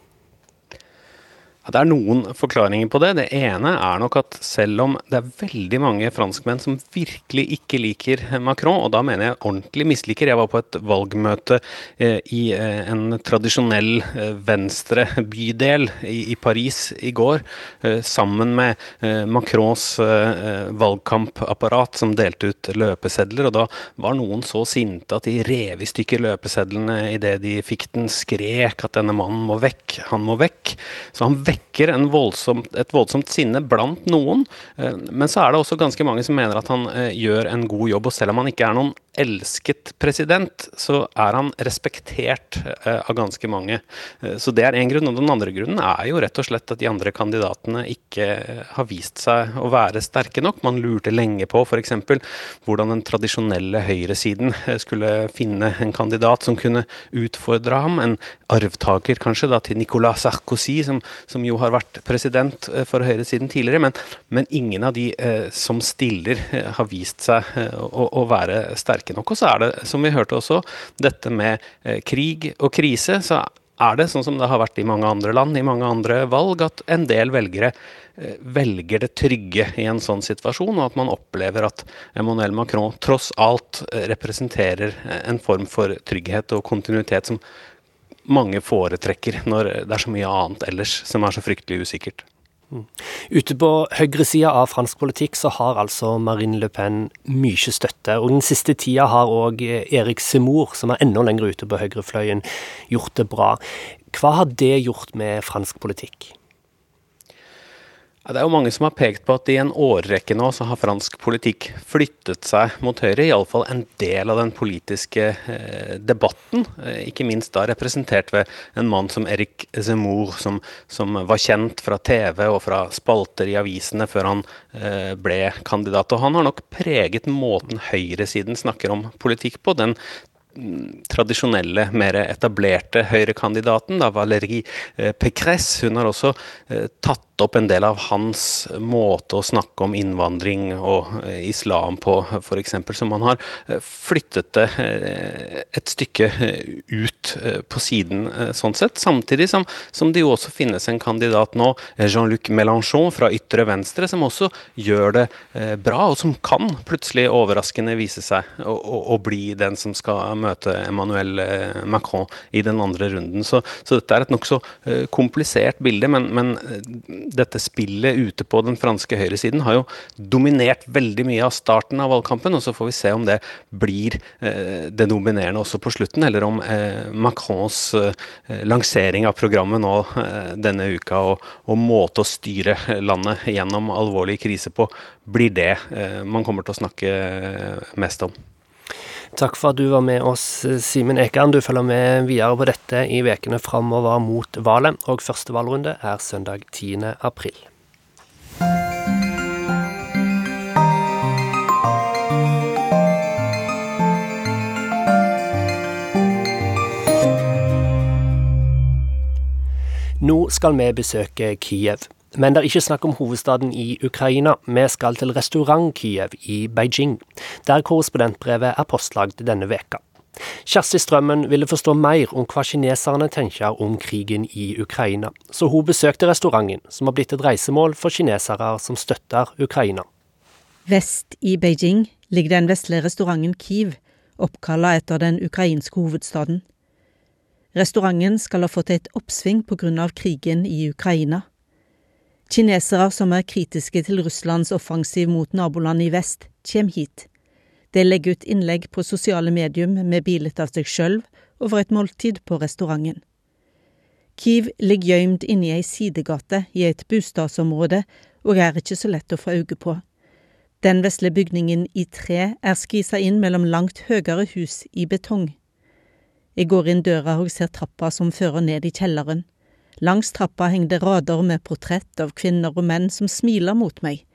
Det er noen forklaringer på det. Det ene er nok at selv om det er veldig mange franskmenn som virkelig ikke liker Macron, og da mener jeg ordentlig misliker Jeg var på et valgmøte eh, i eh, en tradisjonell eh, venstre bydel i, Paris i går, sammen med Macrons valgkampapparat som delte ut løpesedler. Og da var noen så sinte at de rev i stykker løpesedlene idet de fikk den, skrek at denne mannen må vekk, han må vekk. Så han vekk vekker voldsomt, et voldsomt sinne blant noen. Eh, men så er det også ganske mange som mener at han eh, gjør en god jobb. Og selv om han ikke er noen elsket president, så er han respektert eh, av ganske mange. Så det er én grunn. Og den andre grunnen er jo rett og slett at de andre kandidatene ikke har vist seg å være sterke nok. Man lurte lenge på f.eks. hvordan den tradisjonelle høyresiden skulle finne en kandidat som kunne utfordre ham. En arvtaker kanskje da til Nicolas Sarkozy, som, som jo har vært president eh, for høyresiden tidligere, men, men ingen av de eh, som stiller, eh, har vist seg eh, å, å, være sterke nok. Og så er det, som vi hørte også, dette med eh, krig og krise. så er det sånn som det har vært i mange andre land, i mange andre valg, at en del velgere eh, velger det trygge i en sånn situasjon, og at man opplever at Emmanuel Macron tross alt representerer en form for trygghet og kontinuitet som mange foretrekker når det er så mye annet ellers som er så fryktelig usikkert. Mm. Ute på høyresida av fransk politikk så har altså Marine Le Pen mye støtte. Og den siste tida har òg Erik Semour, som er enda lenger ute på høyrefløyen, gjort det bra. Hva har det gjort med fransk politikk? Det er jo mange som har pekt på at i en årrekke nå så har fransk politikk flyttet seg mot høyre. Iallfall en del av den politiske eh, debatten. Eh, ikke minst da representert ved en mann som Eric Zemmour, som, som, var kjent fra TV og fra spalter i avisene før han eh, ble kandidat. Og han har nok preget måten høyresiden snakker om politikk på. Den tradisjonelle, mer etablerte høyrekandidaten, da Valérie eh, Pécresse. Hun har også eh, tatt opp en del av hans måte å snakke om innvandring og eh, islam på, f.eks. som han har flyttet det et stykke ut på siden, sånn sett. Samtidig som, som det jo også finnes en kandidat nå, Jean-Luc Mélenchon fra ytre venstre, som også gjør det bra, og som kan plutselig overraskende vise seg å, å, å bli den som skal møte Emmanuel Macron i den andre runden. Så, så dette er et nokså komplisert bilde, men, men, dette spillet ute på den franske høyresiden har jo dominert veldig mye av starten av valgkampen, og så får vi se om det blir det dominerende også på slutten, eller om Macrons lansering av programmet nå denne uka og, og måte å styre landet gjennom alvorlig krise på, blir det man kommer til å snakke mest om. Takk for at du var med oss, Simen Ekan. Du følger med videre på dette i ukene framover mot valget, og første valgrunde er søndag 10. april. Nå skal vi besøke Kiev. Men det er ikke snakk om hovedstaden i Ukraina. Vi skal til restaurant Kiev i Beijing, der korrespondentbrevet er postlagd denne veka. Kjersti Strømmen ville forstå mer om hva kineserne tenker om krigen i Ukraina, så hun besøkte restauranten, som har blitt et reisemål for kinesere som støtter Ukraina. Vest i Beijing ligger den vestlige restauranten Kiev, oppkalla etter den ukrainske hovedstaden. Restauranten skal ha fått et oppsving pga. krigen i Ukraina. Kinesere som er kritiske til Russlands offensiv mot naboland i vest, kommer hit. De legger ut innlegg på sosiale medium med bilde av seg sjøl over et måltid på restauranten. Kiev ligger gjemt inni ei sidegate i et bostadsområde og er ikke så lett å få øye på. Den vesle bygningen i tre er skvisa inn mellom langt høyere hus i betong. Jeg går inn døra og ser trappa som fører ned i kjelleren. Langs trappa hengde rader med portrett av kvinner og menn som smiler mot meg.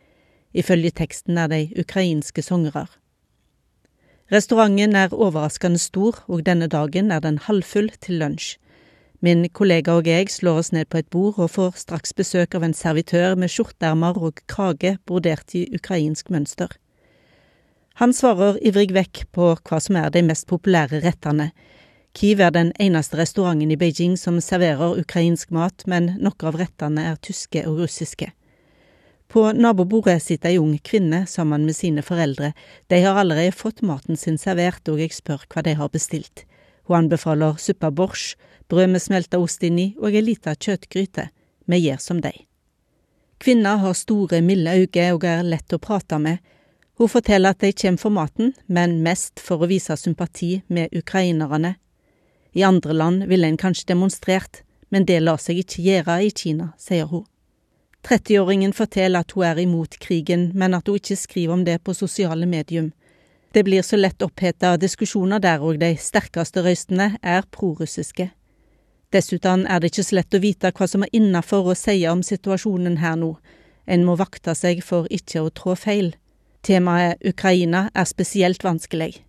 Ifølge teksten er de ukrainske sangere. Restauranten er overraskende stor, og denne dagen er den halvfull til lunsj. Min kollega og jeg slår oss ned på et bord og får straks besøk av en servitør med skjorteermer og krage brodert i ukrainsk mønster. Han svarer ivrig vekk på hva som er de mest populære rettene, Kiev er den eneste restauranten i Beijing som serverer ukrainsk mat, men noen av rettene er tyske og russiske. På nabobordet sitter ei ung kvinne sammen med sine foreldre. De har allerede fått maten sin servert, og jeg spør hva de har bestilt. Hun anbefaler suppa borsj, brød med smelta ost inni og ei lita kjøttgryte. Vi gjør som de. Kvinna har store, milde øyne og er lett å prate med. Hun forteller at de kommer for maten, men mest for å vise sympati med ukrainerne i andre land ville en kanskje demonstrert, men det lar seg ikke gjøre i Kina, sier hun. 30-åringen forteller at hun er imot krigen, men at hun ikke skriver om det på sosiale medium. Det blir så lett oppheta diskusjoner der, og de sterkeste røystene er prorussiske. Dessuten er det ikke så lett å vite hva som er innafor å si om situasjonen her nå. En må vakte seg for ikke å trå feil. Temaet Ukraina er spesielt vanskelig.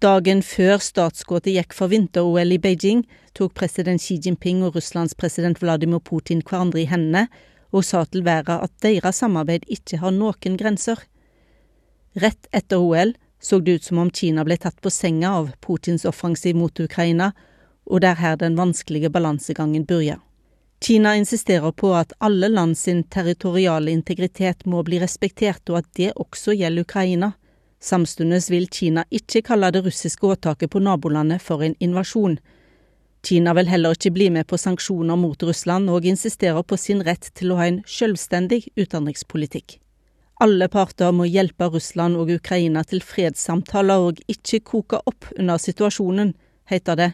Dagen før statsskuddet gikk for vinter-OL i Beijing, tok president Xi Jinping og Russlands president Vladimir Putin hverandre i hendene og sa til verden at deres samarbeid ikke har noen grenser. Rett etter OL så det ut som om Kina ble tatt på senga av Putins offensiv mot Ukraina, og det er her den vanskelige balansegangen begynner. Kina insisterer på at alle land sin territoriale integritet må bli respektert, og at det også gjelder Ukraina. Samtidig vil Kina ikke kalle det russiske åtaket på nabolandet for en invasjon. Kina vil heller ikke bli med på sanksjoner mot Russland, og insisterer på sin rett til å ha en selvstendig utenrikspolitikk. Alle parter må hjelpe Russland og Ukraina til fredssamtaler og ikke koke opp under situasjonen, heter det.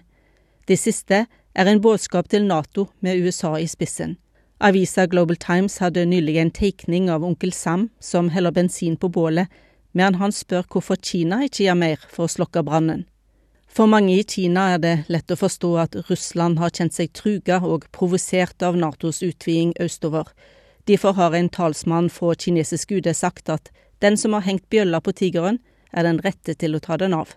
Det siste er en budskap til Nato med USA i spissen. Avisa Global Times hadde nylig en tegning av onkel Sam som heller bensin på bålet medan han spør hvorfor Kina ikke gjør mer for å slokke brannen. For mange i Kina er det lett å forstå at Russland har kjent seg truga og provosert av Natos utviding østover. Derfor har en talsmann fra kinesisk UD sagt at den som har hengt bjølla på tigeren, er den rette til å ta den av.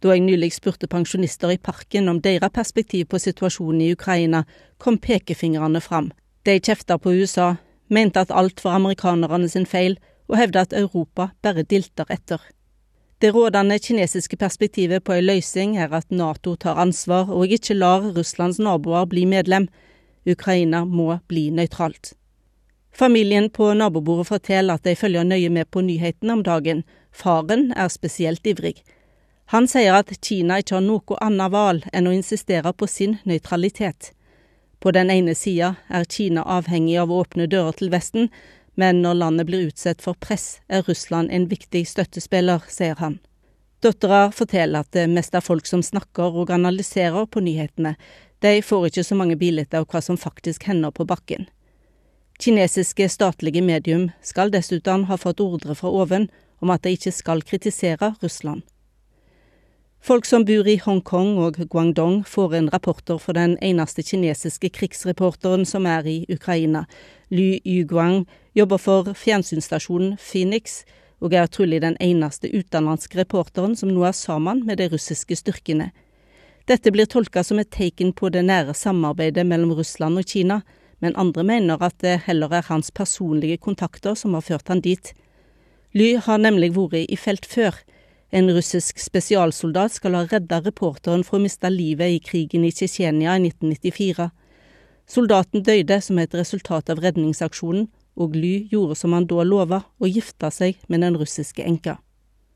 Da jeg nylig spurte pensjonister i parken om deres perspektiv på situasjonen i Ukraina, kom pekefingrene fram. De kjefta på USA, mente at alt var amerikanerne sin feil, og hevder at Europa bare dilter etter. Det rådende kinesiske perspektivet på ei løsning er at Nato tar ansvar og ikke lar Russlands naboer bli medlem. Ukraina må bli nøytralt. Familien på nabobordet forteller at de følger nøye med på nyhetene om dagen. Faren er spesielt ivrig. Han sier at Kina ikke har noe annet valg enn å insistere på sin nøytralitet. På den ene sida er Kina avhengig av åpne dører til Vesten, men når landet blir utsatt for press, er Russland en viktig støttespiller, sier han. Dattera forteller at det meste er folk som snakker og analyserer på nyhetene. De får ikke så mange bilder av hva som faktisk hender på bakken. Kinesiske statlige medium skal dessuten ha fått ordre fra oven om at de ikke skal kritisere Russland. Folk som bor i Hongkong og Guangdong får en rapporter fra den eneste kinesiske krigsreporteren som er i Ukraina. Lu Yuguang jobber for fjernsynsstasjonen Phoenix, og er trolig den eneste utenlandske reporteren som nå er sammen med de russiske styrkene. Dette blir tolka som et tegn på det nære samarbeidet mellom Russland og Kina, men andre mener at det heller er hans personlige kontakter som har ført han dit. Ly har nemlig vært i felt før. En russisk spesialsoldat skal ha redda reporteren fra å miste livet i krigen i Tsjetsjenia i 1994. Soldaten døde som et resultat av redningsaksjonen, og Ly gjorde som han da lova, å gifte seg med den russiske enka.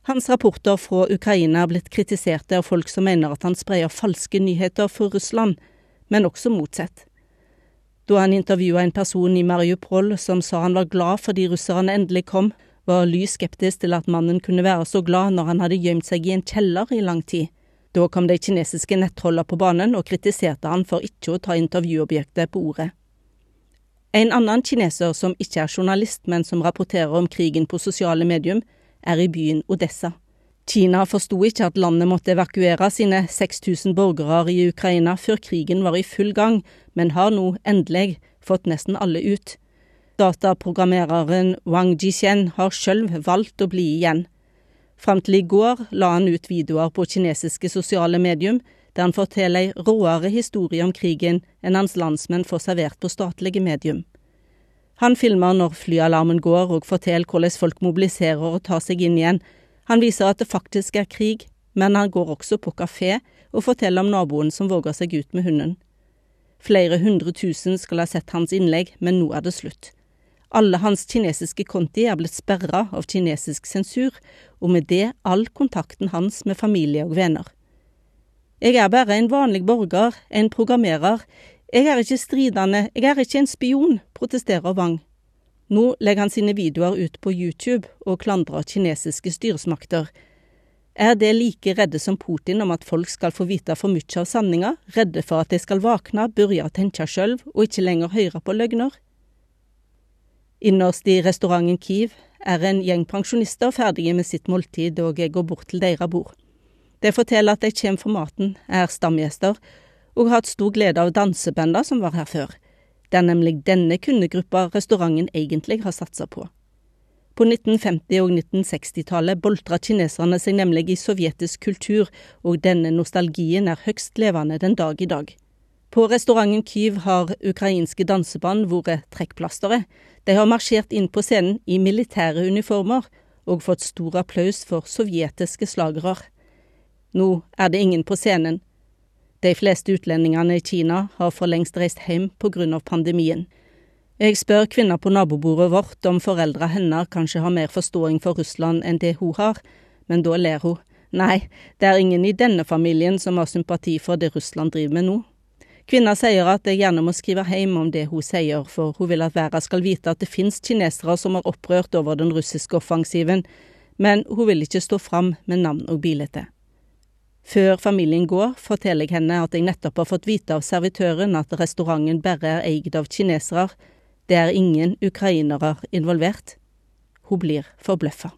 Hans rapporter fra Ukraina er blitt kritisert av folk som mener at han sprer falske nyheter for Russland, men også motsatt. Da han intervjua en person i Mariupol som sa han var glad fordi russerne endelig kom, var Ly skeptisk til at mannen kunne være så glad når han hadde gjemt seg i en kjeller i lang tid. Da kom de kinesiske nettrollene på banen og kritiserte han for ikke å ta intervjuobjektet på ordet. En annen kineser som ikke er journalist, men som rapporterer om krigen på sosiale medium, er i byen Odessa. Kina forsto ikke at landet måtte evakuere sine 6000 borgere i Ukraina før krigen var i full gang, men har nå endelig fått nesten alle ut. Dataprogrammereren Wang Jixian har sjøl valgt å bli igjen. Fram til i går la han ut videoer på kinesiske sosiale medium der han forteller ei råere historie om krigen enn hans landsmenn får servert på statlige medium. Han filmer når flyalarmen går og forteller hvordan folk mobiliserer og tar seg inn igjen. Han viser at det faktisk er krig, men han går også på kafé og forteller om naboen som våger seg ut med hunden. Flere hundre tusen skal ha sett hans innlegg, men nå er det slutt. Alle hans kinesiske konti er blitt sperra av kinesisk sensur, og med det all kontakten hans med familie og venner. Jeg er bare en vanlig borger, en programmerer. Jeg er ikke stridende, jeg er ikke en spion, protesterer Wang. Nå legger han sine videoer ut på YouTube og klandrer kinesiske styresmakter. Er det like redde som Putin om at folk skal få vite for mye av sanninga, redde for at de skal våkne, begynne å tenke sjøl og ikke lenger høre på løgner? Innerst i restauranten Kiev er en gjeng pensjonister ferdige med sitt måltid, og jeg går bort til deres bord. De forteller at de kommer for maten, er stamgjester, og har hatt stor glede av dansebanda som var her før. Det er nemlig denne kundegruppa restauranten egentlig har satsa på. På 1950- og 1960-tallet boltra kineserne seg nemlig i sovjetisk kultur, og denne nostalgien er høgst levende den dag i dag. På restauranten Kyiv har ukrainske danseband vært trekkplasteret. De har marsjert inn på scenen i militære uniformer og fått stor applaus for sovjetiske slagere. Nå er det ingen på scenen. De fleste utlendingene i Kina har for lengst reist hjem av pandemien. Jeg spør kvinner på nabobordet vårt om foreldra hennes kanskje har mer forståing for Russland enn det hun har, men da ler hun. Nei, det er ingen i denne familien som har sympati for det Russland driver med nå. Kvinna sier at jeg gjerne må skrive hjem om det hun sier, for hun vil at verden skal vite at det finnes kinesere som er opprørt over den russiske offensiven, men hun vil ikke stå fram med navn og bilde. Før familien går, forteller jeg henne at jeg nettopp har fått vite av servitøren at restauranten bare er eid av kinesere, det er ingen ukrainere involvert. Hun blir forbløffa.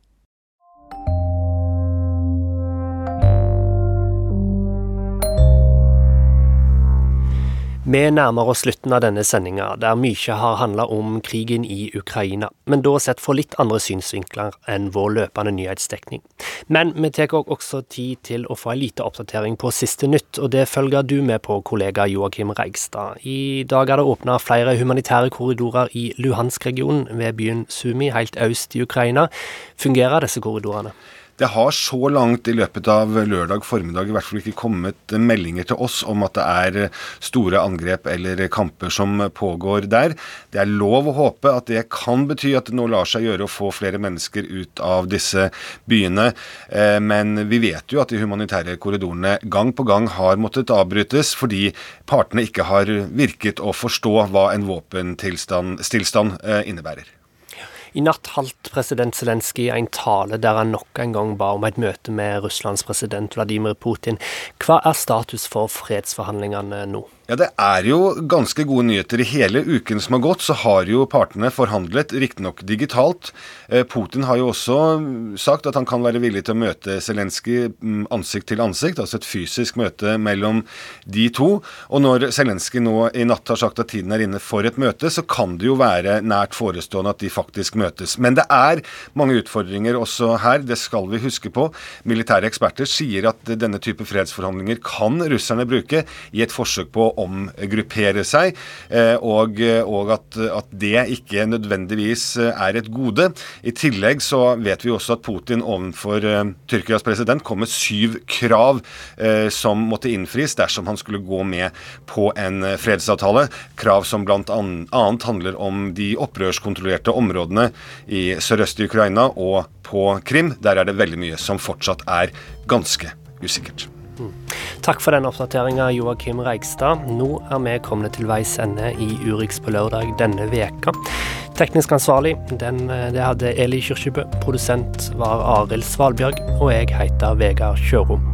Vi nærmer oss slutten av denne sendinga, der mye har handla om krigen i Ukraina, men da sett fra litt andre synsvinkler enn vår løpende nyhetsdekning. Men vi tar også tid til å få en liten oppdatering på siste nytt, og det følger du med på, kollega Joakim Reigstad. I dag er det åpna flere humanitære korridorer i Luhansk-regionen, ved byen Sumi, helt øst i Ukraina. Fungerer disse korridorene? Det har så langt i løpet av lørdag formiddag i hvert fall ikke kommet meldinger til oss om at det er store angrep eller kamper som pågår der. Det er lov å håpe at det kan bety at det nå lar seg gjøre å få flere mennesker ut av disse byene. Eh, men vi vet jo at de humanitære korridorene gang på gang har måttet avbrytes fordi partene ikke har virket å forstå hva en våpenstillstand eh, innebærer. I natt holdt president Zelenskyj en tale der han nok en gang ba om et møte med Russlands president Vladimir Putin. Hva er status for fredsforhandlingene nå? Ja, Det er jo ganske gode nyheter. I hele uken som har gått, så har jo partene forhandlet, riktignok digitalt. Eh, Putin har jo også sagt at han kan være villig til å møte Zelenskyj mm, ansikt til ansikt, altså et fysisk møte mellom de to. Og når Zelenskyj nå i natt har sagt at tiden er inne for et møte, så kan det jo være nært forestående at de faktisk møtes. Men det er mange utfordringer også her, det skal vi huske på. Militære eksperter sier at denne type fredsforhandlinger kan russerne bruke i et forsøk på å omgruppere seg, eh, og, og at, at, det ikke nødvendigvis eh, er et gode. I tillegg så vet vi også at Putin overfor uh, Tyrkias president kom med syv krav som måtte innfris dersom han skulle gå med på en fredsavtale. Krav som bl.a. handler om de opprørskontrollerte områdene i sørøst i Ukraina og på Krim. Der er det veldig mye som fortsatt er ganske usikkert. Takk for den oppdateringa, Joakim Reigstad. Nå er vi kommet til veis ende i Urix på lørdag denne veka. Teknisk ansvarlig den, det hadde Eli Kyrkjebø. Produsent var Arild Svalbjørg, og jeg heter Vegard Kjørom.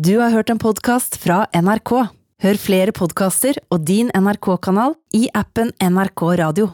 Du har hørt en podkast fra NRK. Hør flere podkaster og din NRK-kanal i appen NRK Radio.